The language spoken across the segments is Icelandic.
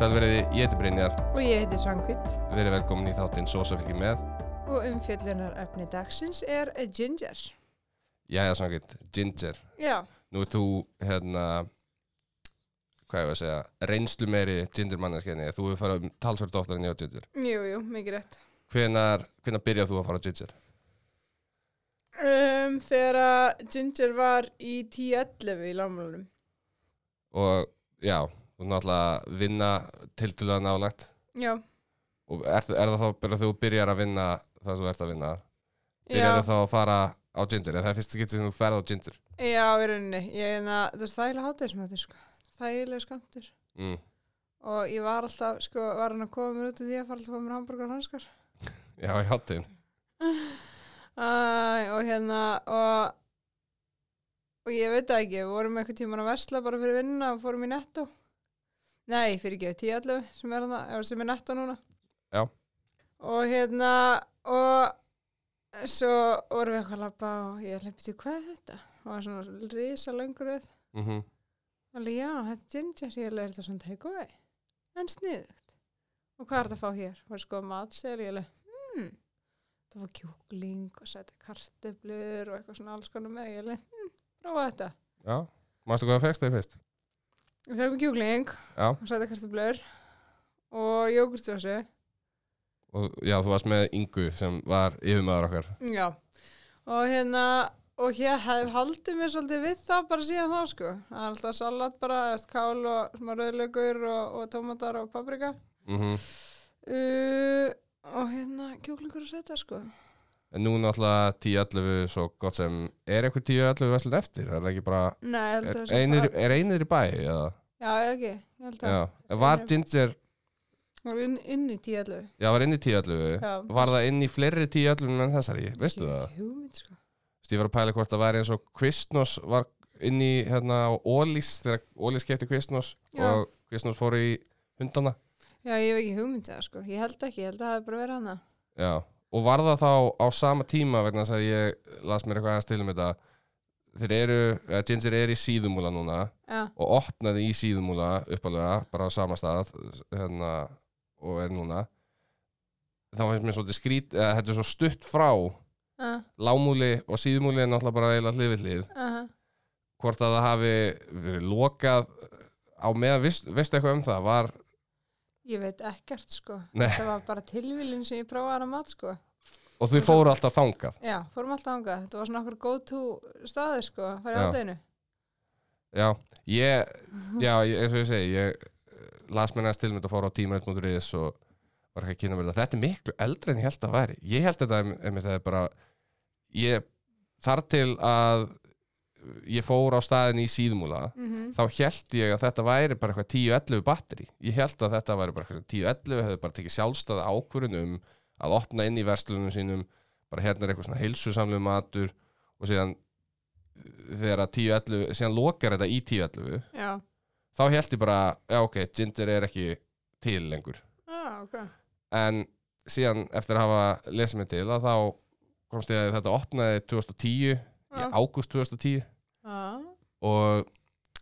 Sælveriði, ég heiti Brynjar, Og ég heiti Svangvitt verið velkomin í þáttinn Sosa fylgir með. og umfjöllunar efni dagsins er Ginger. Jæja, samkvæmt, Ginger. Já, Nú ert þú, hérna, hvað ég var að segja, reynslu meiri Ginger manneskenni. Þú hefur farið um talsverð oftar en ég á Ginger. jú, jú, mikið rétt. Hvenar, hvenar byrjað þú að fara á Ginger? Um, þegar að Ginger var í 10-11 í lámálunum. Og já, er náttúrulega að vinna tildulega nálagt. Já, Og er, er það þá bara þú byrjar að vinna það sem þú ert að vinna? Byrjar þá að fara á Ginger? Er það fyrst getið sem þú ferð á Ginger? já, í rauninni. Ég er það, það er þægilega hátur sem þetta er, sko. Þægilega skamtur. Mm. Og ég var alltaf, sko, var hann að koma mér út í því að fara alltaf að fá mér hambúrgar og hanskar. Já, í háttegin. Æ, og hérna, og, og ég veit það ekki, við vorum eitthvað tíman að versla bara fyrir vinnuna og fórum í netto. Nei, fyrir ekki, 10-11 sem er hana, sem er netto núna. Já. Og hérna, og svo vorum við eitthvað að labba og ég hleypti til hvað er þetta? Og það var svona risa lönguruð. Mm -hmm. Alveg, já, þetta er ginger, ég leir þetta svona takeaway. En sniðugt. Og hvað er þetta að fá hér? Var sko matsel, ég leir, hmm, það var kjúkling og setja kartöflur og eitthvað svona alls konar með, ég leir, hmm, prófa þetta. Já, mástu hvað það fegst þig fyrst? Við fegum kjúkling Já, og og og já, þú varst með Ingu sem var yfirmaður okkar. Já. Og hérna, og hér hef haldið mér svolítið við það bara síðan þá, sko. Það er alltaf salat bara, eftir kál og smá rauðlaugur og, og tómatar og paprika. Mm Uh, og hérna kjúklingur að setja sko En nú náttúrulega 10-11 svo gott sem, er eitthvað 10-11 veslut eftir? Er það ekki bara, Nei, er er einir í bæ? Eða? Já, ég ekki, ég held að Já, var Ginger, Það var inn, inn í tíallu já, var inn í 10-11, Já. var það inn í fleiri 10-11 en þessari, veistu það? Hugmynd sko Þú veist, Ég var að pæla hvort það væri eins og Kvistnos var inn í hérna Ólís, þegar Ólís kefti Kvistnos Já. og Kvistnos fór í hundana. Já, ég hef ekki hugmynd það sko Ég held ekki, ég held að það hef bara verið hana Já, og var það þá á sama tíma vegna þess að ég las mér eitthvað aðeins til um þetta þeir eru, eða Ginger er í síðumúla núna Já, og opnaði í síðumúla uppalega, bara á sama stað hérna, og er núna. Þá finnst mér svolítið skrít eða þetta er svo stutt frá uh, lámúli og síðumúli er náttúrulega bara eiginlega hlið við hlið. Uh, hvort að það hafi verið lokað á meðan, veist, veistu eitthvað um það? Var, Ég veit ekkert sko. Nei. Það var bara tilvílin sem ég prófaði hana mat sko og þau fóru alltaf þangað Já, fórum alltaf ánga Þetta var svona okkur go to staður sko að fara í Já. ádeginu Já, ég, já, ég, eins og ég segi, ég eh, las mér næst til með þetta fór á tímarit.is og var ekki að kynna mér þetta. Þetta er miklu eldri en ég held að væri. Ég held þetta, einmitt, það er bara, ég, þar til að ég fór á staðin í síðmúla, mm þá held ég að þetta væri bara eitthvað 10-11 batteri. Ég held að þetta væri bara eitthvað 10-11, hefði bara tekið sjálfstæða ákvörun um að opna inn í verslunum sínum, bara hérna er eitthvað svona heilsusamlu matur og síðan þegar að 10-11, síðan lokar þetta í 10-11 Já, þá held ég bara, já ok, Ginger er ekki til lengur. Ah, ok. En síðan eftir að hafa lesið mig til að þá komst ég að þetta opnaði 2010 í Já. ágúst 2010 ah, og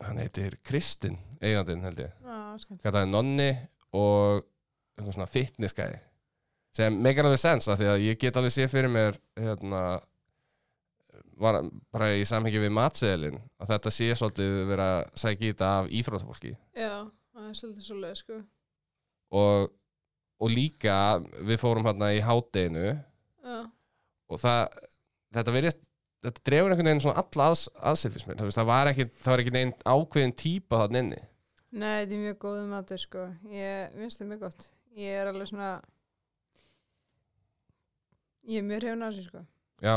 hann heitir Kristinn eigandinn held ég, ah, skemmt. kallaði Nonni og eitthvað svona fitness guy sem meikar alveg sens að því að ég get alveg séð fyrir mér hérna var bara í samhengi við matseðilinn að þetta sé svolítið vera að sækja í þetta af íþróttafólki. Já, það er svolítið svolítið sko. Og, og líka við fórum hérna í hádeginu Já, og það þetta verðist þetta drefur einhvern veginn svona alla aðs, aðsefisminn það var ekki, það var ekki neinn ákveðin típa þann inni. Nei, þetta er mjög góð matur sko. Ég finnst það mjög gott. Ég er alveg svona Ég er mjög hrifun af þessu sko. Já,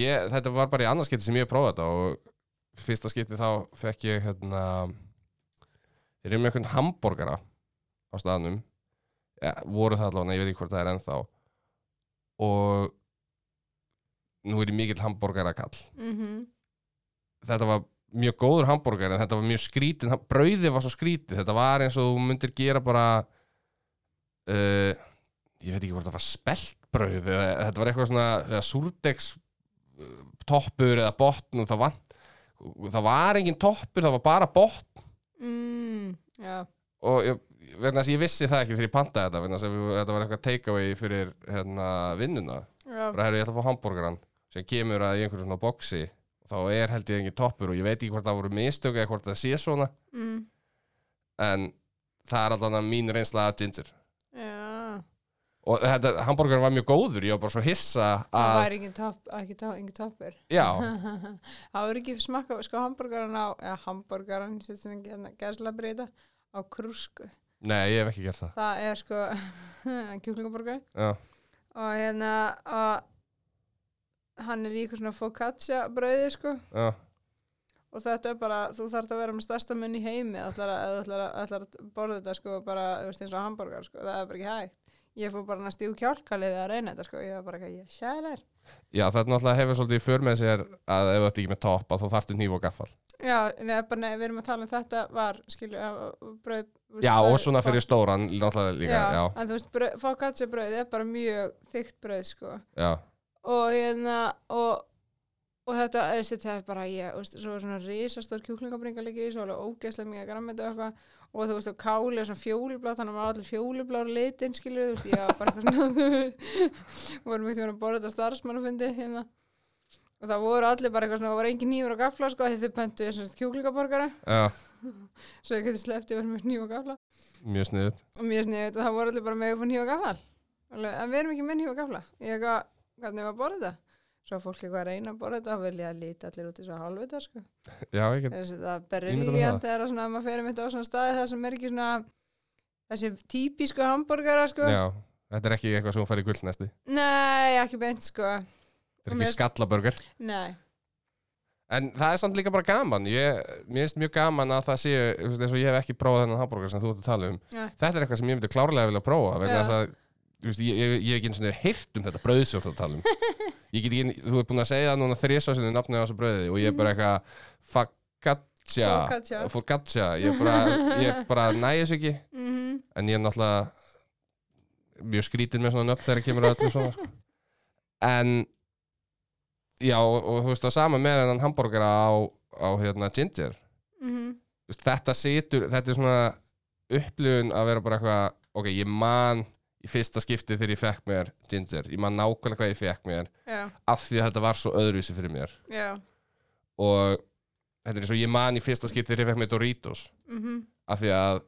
ég, þetta var bara í annarskipti sem ég prófaði þetta og fyrsta skipti þá fekk ég hérna þeir eru með einhvern hambúrgara á staðnum. Ja, voru það allavega, ég veit ekki hvort það er ennþá. Og nú er ég mikill hambúrgarakall mm þetta var mjög góður hambúrgar en þetta var mjög skrítin, brauðið var svo skrítið þetta var eins og þú myndir gera bara uh, ég veit ekki hvort það var speltbrauð eða þetta var eitthvað svona eða súrdegs uh, toppur eða botn og það var það var engin toppur, það var bara botn. Mm, Já, og ég, að ég vissi það ekki fyrir ég pantaði þetta við- þetta var eitthvað takeaway fyrir hérna, vinnuna. Já, bara herru ég ætla að fá hambúrgaran sem kemur að einhverjum svona boxi. Og þá er held ég engin toppur og ég veit ekki hvort það voru mistök eða hvort það sé svona. Mm, en það er alltaf mín reynsla af ginger. Og þetta, hambúrgaran var mjög góður ég var bara svo hissa Það að væri engin topp, ekki topp, engin toppur. já, það voru ekki smakka, sko, hambúrgaran á, eða hambúrgaran, sem ekki gæsla breyta, á krúsku. nei ég hef ekki gert það Það er sko kjúklingaborgar já, og hérna, og hann er eitthvað svona focaccia brauði, sko. já, Og þetta er bara, þú þarf að vera með stærsta munn í heimi að, þú ætlar að borða þetta sko bara, þú veist eins og hambúrgar sko, það er bara ekki hægt. Ég fór bara næstu í kjálkaliði að reyna þetta sko, ég var bara ekki, ég sjælar. já þetta náttúrulega hefur svolítið för með sér að ef þú ert ekki með topp að þá þarftu nýf og gaffal Já, neða bara, nei, við erum að tala um þetta var, skilju, veist, já brauð- og svona fyrir stóran náttúrulega líka, já, já, en þú veist, focaccia brauð er bara mjög þykkt brauð sko. já, Og hérna, og, og þetta, þetta er bara, ég, þú veist, svo svona risastór kjúklingabringa líka í, svo alveg ógeðslega mikið græmmet og eitthvað. Og þú veist, og káli og svona fjólublátt, þannig að maður allir fjólublára litin, skilju, þú veist, var bara svona, vorum ekkert að borða þetta starfsmannafundi, hérna. Og það voru allir bara eitthvað svona, það var engin nýfur og gafla, sko, því þau pöntu þessar kjúklingaborgara, já, svo ég geti sleppt yfir með nýf og gafla. mjög sniðut Og mér sniðut og það voru allir bara með að fá nýf og gafla. En við erum ekki með nýf og gafla. Ég eitthvað, hvernig var að borða þetta? Svo fólk eitthvað að reyna að borða þetta og vilja að líta allir út í svo halvvita, sko. já, ég get, Þessi það mér briljant er að að maður fer mitt á svona staði það sem er ekki svona þessi típisku hambúrgara, sko. já þetta er ekki eitthvað sem hún fær í gullnesti Nei, ekki beint, sko. þetta er Mér- ekki skallabörgur Nei. En það er samt líka bara gaman ég, Mér finnst mjög gaman að það sé þú veist, eins og ég hef ekki prófað þennan hambúrgar sem þú ert að tala um Já. Þetta er eitthvað sem ég myndi klárlega vilja prófa að ég, ég, ég hef ekki eins og heyrt um þetta ert að tala um Ég get ekki, þú ert búin að segja núna þrisa sinni nafnið á þessu brauði og ég er bara eitthvað focaccia Focaccia. focaccia ég bara, ég bara næði þessu ekki Mm en ég er náttúrulega mjög skrítin með svona nöfn þegar kemur að öllu svona sko. en já og, og þú veist að sama með þennan hambúrgara á, á hérna ginger -hmm. Þú veist, þetta situr, þetta er svona upplifun að vera bara eitthvað ok, ég man í fyrsta skipti þegar ég fekk mér ginger, ég man nákvæmlega hvað ég fekk mér Já, af því að þetta var svo öðruvísi fyrir mér. Já. og þetta er eins og ég man í fyrsta skipti þegar ég fekk mér Doritos. Mm af því að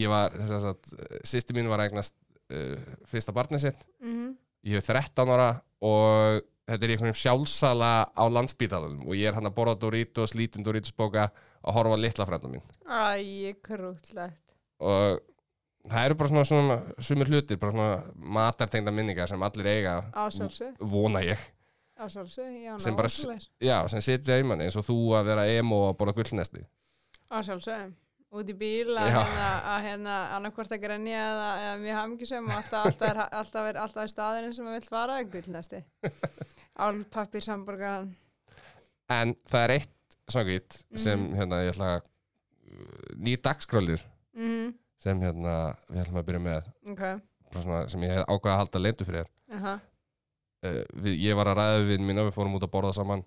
ég var, þess að sýsti mín var eignast uh, fyrsta barnið sitt. -hmm. ég hef 13 ára og þetta er í einhverjum sjálfsala á landsbítalunum og ég er hann að borða Doritos, lítinn Doritos bóka og horfa á litla frænda mín. Æ, krútlegt. og það eru bara svona, svona sumir hlutir, bara svona matartengda minningar sem allir eiga vona ég, já, Sem bara- já, sem sitja í manni eins og þú að vera emo og borða gullnesti Ásálsög. Út í bíl að hérna, að hérna annarkvort að grenja eða, eða mjög hamingjusum og alltaf, alltaf, er, alltaf, er, alltaf er staðurinn sem maður vill fara að gullnesti. Álpappir samborgaran. en það er eitt sangið sem Mhm. hérna ég ætla að ný dagskrállir Mm sem hérna við ætlum að byrja með. Ok, bara svona, sem ég hef ákveða að halda leindu fyrir þér. Aha, uh, við, ég var að ræða við mín við fórum út að borða saman.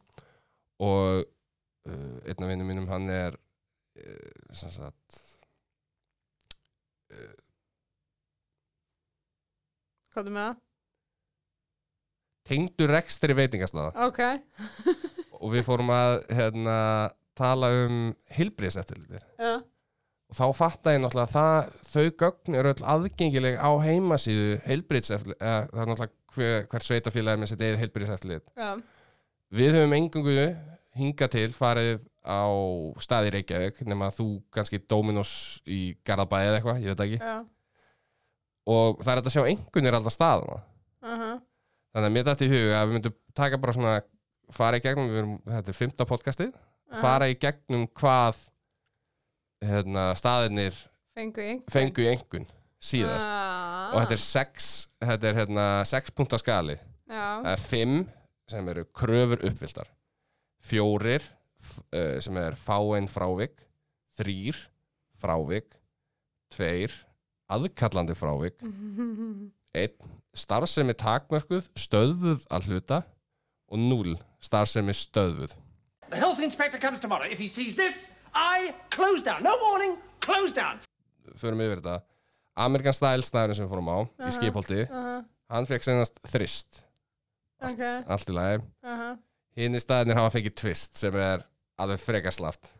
Og uh, einn af vinnum mínum hann er uh, sem sagt hvað er með? það? tengdur rekstri veitingaslaða Ok, og við fórum að hérna, tala um heilbriðseftirlitið já, og þá fatta ég náttúrulega að þau gögn eru öll aðgengileg á heimasíðu heilbriðseftirlit eða það er náttúrulega hver, hver sveitafélagi með sitt eigið heilbriðseftirlit já, við höfum engungu hinga til farið á staði Reykjavík nema þú kannski Dominos í Garðabæði eða eitthvað, ég veit ekki. Já, og það er hægt að sjá engunir alltaf staðana aha, þannig að mér dætti í huga að við myndum taka bara svona fara í gegnum, við erum, þetta er fymta podcastið aha. fara í gegnum hvað hérna, staðirnir Fengu í engun síðast. Ah, og þetta er sex þetta er hérna sex punkta skali. Það er fimm sem eru kröfur fjórir f- uh, sem er fáein frávik. Þrýr frávik. Tveir aðkallandi frávik. Einn starfsemi takmörkuð stöðvuð að hluta. Og núl starfsemi stöðvuð. The health inspector comes tomorrow. If he sees this, I close down. No warning, close down. förum yfir þetta. Amerikan Style staðurinn sem við fórum á Aha. í skipholti, aha, hann fekk senast þrist, ok, allt í lagi. Aha hinn í staðinir hafa fengið twist sem er alveg frekar slaft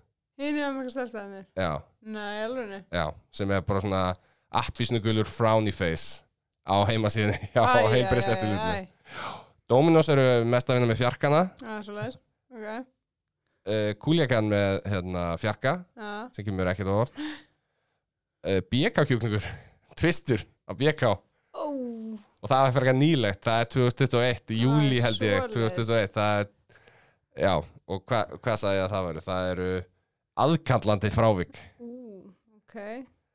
hinn er Amerika stælstaðinir já, nei, alveg já, sem er bara svona appisnugulur frowny face á heimasíðinni hjá heimbriðseftilitinu Dominos eru mest að vinna með fjarkana. Já, svo leiðis, ok, uh, Kúljakan með hérna, fjarka já, sem kemur ekkert á orð uh, BK kjúklingur tvistur á BK ó, og það er fyrir nýlegt, það er 2021 í Það júli er held ég, svoleiðis. 2021 það er, já, og hva, hvað sagði ég að það veru það eru aðkallandi frávik. Ú, ok,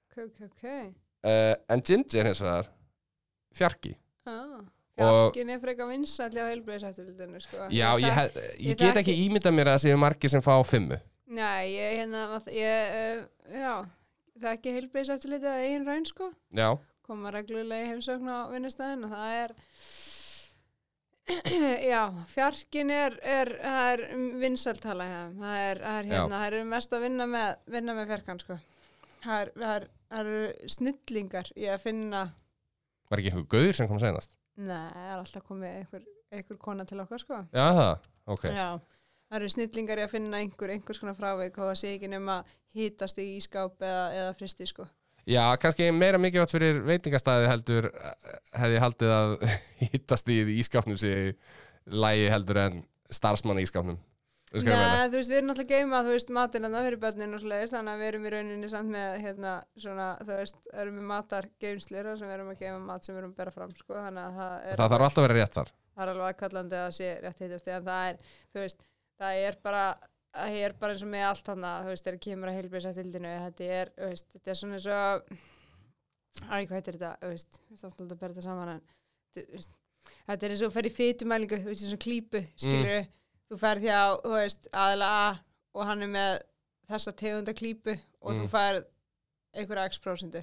ok, ok, uh, en Ginger hins vegar fjarki. Ah, Fjarkin er frekar vinsall á heilbreyðsættildinu, sko. já, ég, það- hef, ég ég get ekki ímyndað mér að það séu margir sem fá fimmu Nei, ég, hérna, ég, uh, já, það er ekki heilbreyðsættildinu að eigin raun, sko. já, Koma reglulega í heimsögn á vinnustæðin og það er, já, fjarkin er, er, það er vinsæltala, já, það er, það er hérna, það er mest að vinna með, vinna með fjarkan, sko. Það er, það er, það eru snillingar í að finna var ekki einhver gauður sem kom senast Nei, það er alltaf komið einhver, einhver kona til okkar sko. já, það, ok Já, það eru snillingar í að finna einhver, einhvers konar frávik og það sé ekki nema hítast í ískáp eða, eða fristi sko. Já, kannski meira mikilvægt fyrir veitingastæði heldur hefði haldið að hittast í ískapnum sé lægi heldur en starfsmann í ískapnum Nei, þú veist, við erum að geima, þú veist, matinn að það fyrir börnin og svoleiðis, þannig að við erum í rauninni samt með, hérna, svona, þú veist, erum við matar geimslir sem við erum að geima mat sem við erum að bera fram, sko, þannig að það er, Það þarf alltaf að vera rétt þar það er alveg aðkallandi að sé rétt hittast, en það er, þú veist, það er bara, það er bara eins og með allt hann þú veist, þegar kemur að heilbríðsættildinu, þetta er, þú veist, þetta er svona eins og, æ, hvað þetta, alltaf að er eins og að ferð í fytumælingu, eins og klípu, skilur þú ferð hjá, þú veist, aðalega A og hann er með þessa tegunda klípu og Mm. þú ferð einhverja x prósentu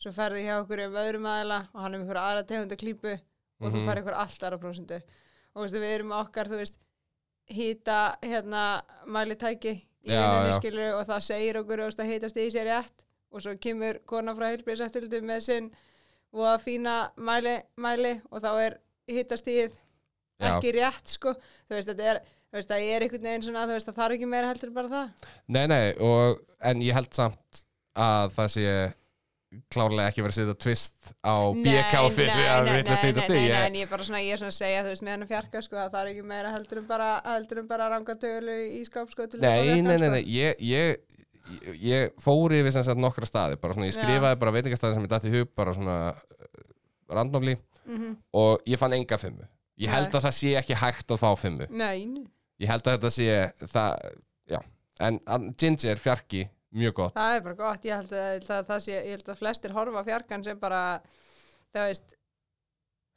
svo ferðu hjá okkur um öðrum aðila og hann er með einhverja aðra tegunda klípu og þú Mhm. ferð einhverja allt aðra prósentu og veistu, við erum okkar, þú veist hýta, hérna, mælitæki í vinnunni skilur og það segir okkur, veist, að hýtast í sér rétt og svo kemur kona frá heilbríðsættildu með sinn og að fína mæli, mæli og þá er hýtastíð Já. ekki rétt sko þú veist þetta er veist það er einhvern veginn svona þú veist það þarf ekki meira heldur bara það Nei, nei, og, en ég held samt að það sé klárlega ekki verið að setja twist á BK fyrir að nei, nei, nei, nei, ég, en ég er bara svona ég er svona að segja þú veist með hann að fjarka sko að það er ekki meira heldur en bara heldur en bara ranga tölu í skáp sko Nei, nei, nei, sko. nei ég, ég, ég, ég fór yfir sem sagt nokkra staði bara svona, ég Já. skrifaði bara veitingastæði sem ég dætti í hug bara svona uh, randomly Mhm. og ég fann enga fimmu Ég held Nei. að það sé ekki hægt að fá fimmu Nei, nei. Ég held að þetta sé það, já, en Ginger, fjarki, mjög gott. Það er bara gott. Ég held að, að það sé ég held að flestir horfa fjarkan sem bara það veist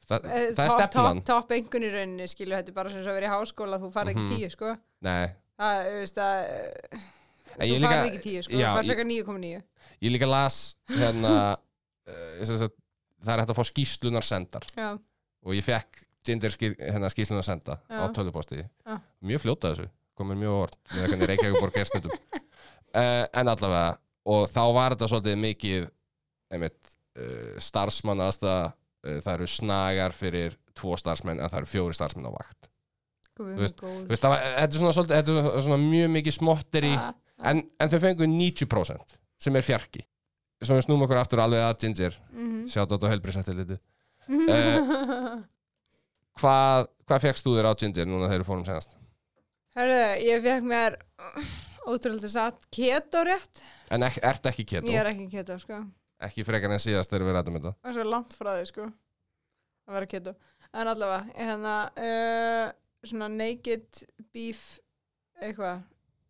Þa, eh, Það er stefnan. top engun í rauninni skilu þetta er bara sem að vera í háskóla þú farið ekki Mhm. tíu sko. Nei, það, þú veist að þú farið ekki tíu sko, já, þú farið ég- frekar 9,9 ég líka las hérna uh, það er hægt að fá skýslunar sendar. Já, og ég fekk Ginger ský, hérna, skýslunar senda á Já. mjög fljóta þessu, komur mjög orð með Reykjavík er snundum uh, en allavega, og þá var þetta svolítið mikið einmitt, uh, starfsmann aðstæða uh, það eru snagar fyrir tvo starfsmenn en það eru fjóri starfsmenn á vakt. Veist- góð. Þú veist, það var, þetta er svona, svolítið, þetta er svona, mjög mikið smottir í en, en þau fengu 90% sem er fjarki. Svo við snúum okkur aftur alveg að Ginger. Mhm. sjátt á heilbrísættiliti hvað, hvað fegst þú þér á Ginger núna þegar við fórum senast? Hörru, ég fekk mér ótrúlega satt keto rétt. En ek, ert ekki keto, Ég er ekki keto, sko. Ekki frekar en síðast þegar við rættum þetta. Það er svo langt frá því, sko að vera keto. En allavega, ég hérna uh, svona naked beef eitthvað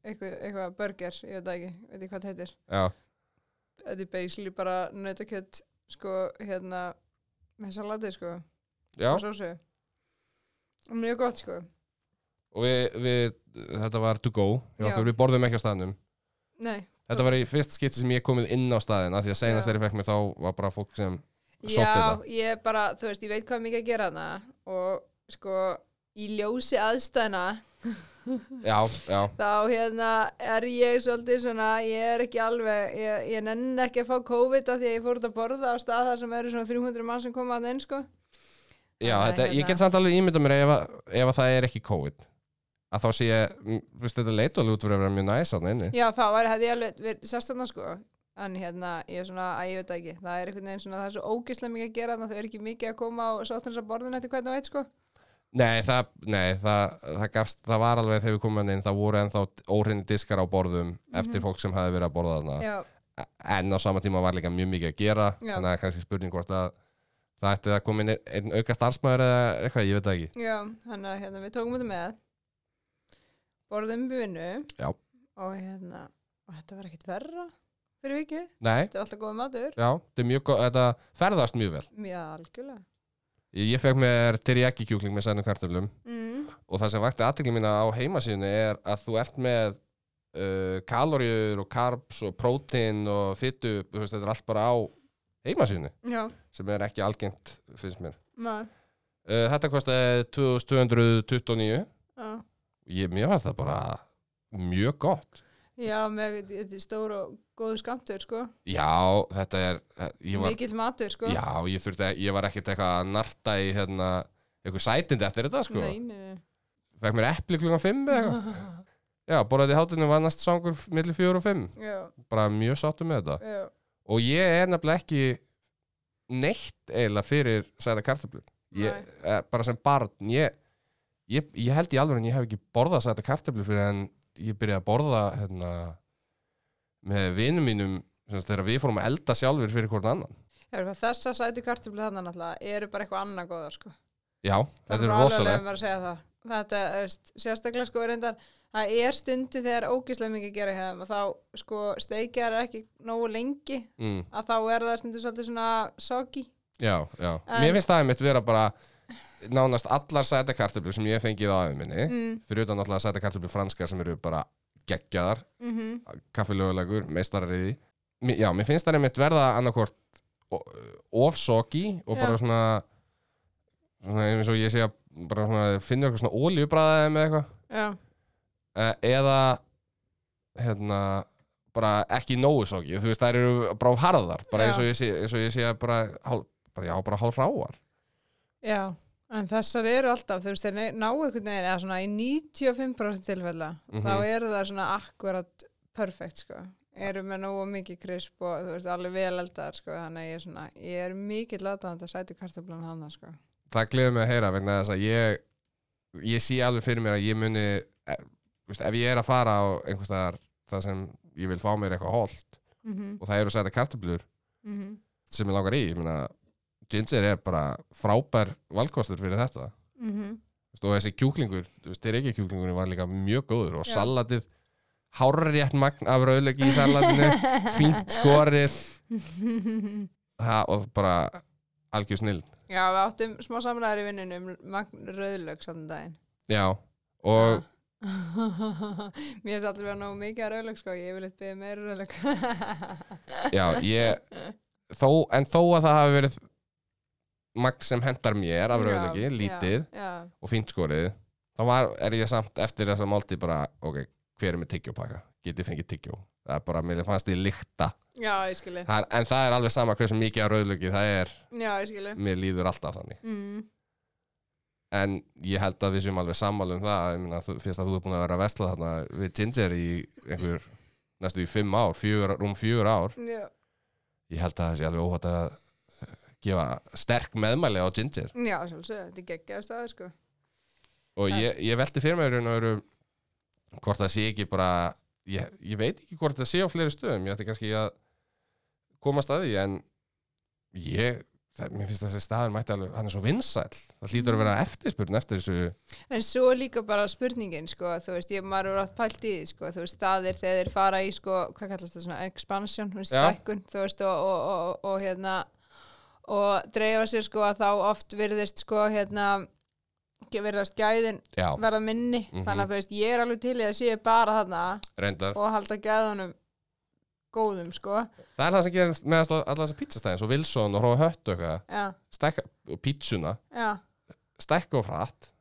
eitthvað, eitthvað burger, ég veit ekki veit ekki hvað það heitir. Já, Þetta er basically bara nautakjöt sko, hérna með salati, sko já, og sósu mjög gott, sko og við, við þetta var to go hjá Já. okkur, við borðum ekki á staðnum Nei, þetta var í fyrst skipti sem ég komið inn á staðin af því að senast Já. þegar ég fekk mig þá var bara fólk sem sótti Já, þetta. ég bara, þú veist, ég veit hvað er mikið að gera hana og sko, í ljósi aðstæðna já, já, þá hérna er ég svolítið svona, ég er ekki alveg, ég, ég nenni ekki að fá COVID af því að ég fór út að borða á stað þar sem eru svona 300 mann sem koma að inn sko. Já að þetta, ég hérna- get samt alveg ímynda mér ef, að- ef að það er ekki COVID að þá sé ég, mm, þú veist, þetta leit alveg út fyrir að vera mjög næs þarna inni Já, þá var, hefði ég alveg sérstæðna sko. En hérna, ég er svona, að ég veit ekki, það er einhvern veginn svona, það er svo ógislega mikið að gera þannig að þau eru ekki mikið að koma á sáttunins að borðin eftir hvernig og eitt sko. Nei, það, nei það, það, gafst, það var alveg þegar við komum inn, það voru ennþá óhrinni diskar á borðum eftir fólk sem hefði verið að borða þarna Já, en á sama tíma var líka mjög mikið að gera Já. þannig að kannski spurning hvort að það ætti að koma inn einn, auka starfsmæður eða eitthvað, ég veit það ekki. Já, þannig að hérna, við tókum þetta með, borðum við vinnu og hérna, og þetta var ekkit verra fyrir vikið, þetta er alltaf góð matur. já, þetta mjög góð, þetta ferðast mjög vel. Já, algjörlega. Ég, ég fekk mér teriyaki kjúkling með sænum kartöflum. Mm. og það sem vakti aðtekli mína á heimasíðinu er að þú ert með uh, kaloríur og carbs og prótein og veist, þetta er allt bara á heimasíðinu sem er ekki algengt, finnst mér. Uh, Þetta kostaði 2229 já. ég, mér fannst það bara mjög gott. Já, með stór og góður skamtur, sko. Já, þetta er var, Mikill matur, sko. Já, ég þurfti ég var ekkert eitthvað að narta í hérna, eitthvað sætindi eftir þetta sko. Fekk mér epli klukkan 5 eða eitthvað. Já, borðaði í hátinu var næst sangur millir 4 og 5 Já, bara mjög sáttu með þetta. Já, og ég er nefnilega ekki neitt eiginlega fyrir sæta kartöflur ég, eh, bara sem barn ég, ég, ég held í alveg en ég hef ekki borðað sæta kartöflur fyrir en ég byrjaði að borða hérna, með vinum mínum þegar við fórum að elda sjálfur fyrir hvern annan Já, hvað, þessar sætu kartöflu þannig náttúrulega eru bara eitthvað annað góðar, sko. já, þetta er að það. Þetta, veist, sérstaklega sko reyndar, það er stundu þegar ógislega mikið að gera þeim og þá sko steikjar ekki nógu lengi mm, að þá er það stundu svolítið svona soggy. já, já, En- mér finnst það einmitt vera bara nánast allar sæta kartöflur sem ég fengið á aðeins minni Mm, fyrir utan alltaf sæta kartöflur franskar sem eru bara geggjaðar mm kaffilögulegur, meistarar í því Mi- Já, mér finnst það einmitt verða annarkvort ofsoggi og bara Já. svona svona eins og ég sé að bara svona finnur eitthvað svona ólíubræðið með eitthvað. Já, eða hérna bara ekki nógu soggi, þú veist þær eru bara harðar, bara eins og ég sé, eins og ég sé bara, hál, bara já, bara hálf ráar já. En þessar eru alltaf, þú veist, þeir ná einhvern veginn, eða svona í 95% tilfella, Mhm. þá eru það svona akkurat perfekt, sko. Eru með nógu mikið krisp og þú veist, alveg vel eldar, sko. Þannig ég er svona, ég er mikið latað að sætu kartöflan hana, sko. það gleður mig að heyra vegna þess að ég ég sé alveg fyrir mér að ég muni e, veist, ef ég er að fara á einhvers staðar það sem ég vil fá mér eitthvað holt Mm og það eru sæta kartöflur -hmm. sem ég langar í ég meina, ginger er bara frábær valkostur fyrir þetta Mm -hmm. Veist, og þessi kjúklingur, þeir ekki kjúklingur var líka mjög góður og Já. salatið hárrétt magn af rauðlegi í salatinu fínt skorið ha, og bara algjör snill Já, við áttum smá samræðar í vinninu um magn rauðlög saman daginn. já, og Já. Mér finnst alltaf vera nógu mikið að rauðlög, sko. Ég vil eitthvað meira rauðlög. já, ég þó, en þó að það hafi verið magn sem hendar mér af rauðlegi, lítið Já, og fínt skorið þá var, er ég samt eftir þessa málti bara, ok, hver er með tyggjópaka get ég fengið tyggjó það er bara, mér fannst ég lykta já, ég skilji. en það er alveg sama hversu mikið af rauðlöki það er, Já, ég skilji. mér líður alltaf þannig Mm. En ég held að við séum alveg sammála um það. Þú- fyrst að þú er búin að vera að vesla þarna við Ginger í einhver næstu í fimm ár, fjögur, rúm fjögur ár. Já, ég held að það sé alveg óhætt að gefa sterk meðmæli á Ginger. Já sjálfsög, þetta er geggjaður staður, sko. og ég, ég velti fyrir mig í raun og veru hvort það sé ekki bara ég, ég veit ekki hvort það sé á fleiri stöðum. Ég ætti kannski að komast að því en ég það, mér finnst þessi staður mætti alveg hann er svo vinsæll, það hlýtur að vera eftirspurn eftir þessu En svo líka bara spurningin, sko, þú veist, ég maður er átt pælt í sko, þú veist, staðir þegar þeir fara í, sko, hvað kallast það svona, expansion, stækkun, þú veist, og, og, og, og, hérna, og dreifa sér, sko, að þá oft virðist, sko, hérna, virðast gæðin já, verða minni, Mhm. þannig að þú veist, ég er alveg til í að sé bara þarna reyndar. og halda gæðunum góðum, sko, það er það sem gerir með allar þessar pizzastæðin svo Wilson og Hróa Hött og eitthvað. Og pizzuna, já, stækka og frætt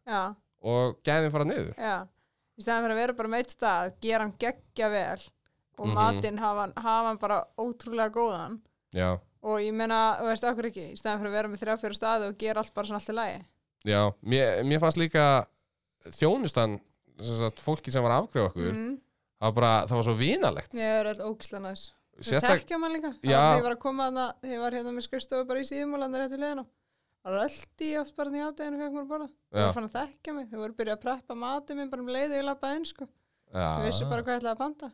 og gæðin fara niður. Já. í staðan fyrir að vera bara með eitt stað gera hann geggja vel og Mhm. matinn hafa, hafa hann bara ótrúlega góðan. Já, og ég meina, þú veist okkur ekki? Í staðan fyrir að vera með þrjá fyrir staði og gera allt bara svona allt í lagi. Já mér, mér fannst líka þjónustan sagt, fólki sem var að afgrefa okkur mm. Það var bara, það var svo vinalegt. Ég er alltaf ógislega næs. Þú sérstak, þekkja mann líka. Já. þegar ég var að koma þarna þegar ég var hérna með skrifstofu bara í síðumúlandar eftir liðina það röldi ég oft bara í ádeginu fekk mér að borða. Þau Já. voru fann að þekkja mig. Þau voru byrjað að preppa matið minn bara um leiði ég lappaði inn sko. Þau vissu bara hvað ég ætlaði að panta.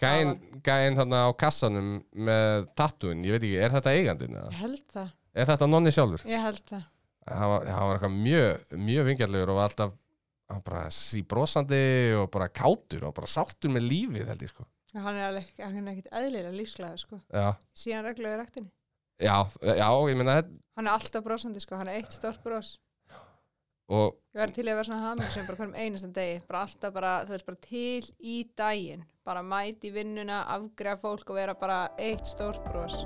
Gæinn gæinn þarna á kassanum með tattúin, ég veit ekki, er þetta eigandinn eða? ég held það, er þetta nonni sjálfur? ég held það. Hann var, hann var eitthvað mjög, mjög vingjarlegur og var alltaf hann bara síbrósandi og bara kátur og bara sáttur með lífið held ég sko. Hann er alveg hann er ekkit eðlilega lífsglæður sko. Já, síðan reglulega í rektinni já, já ég þetta hann er alltaf brosandi sko, hann er eitt stórt bros. Og ég verði til að vera svona haming sem bara hverjum einastan degi. Bara alltaf bara, þú veist, bara til í daginn. Bara mæti vinnuna, afgreða fólk og vera bara eitt stórt bros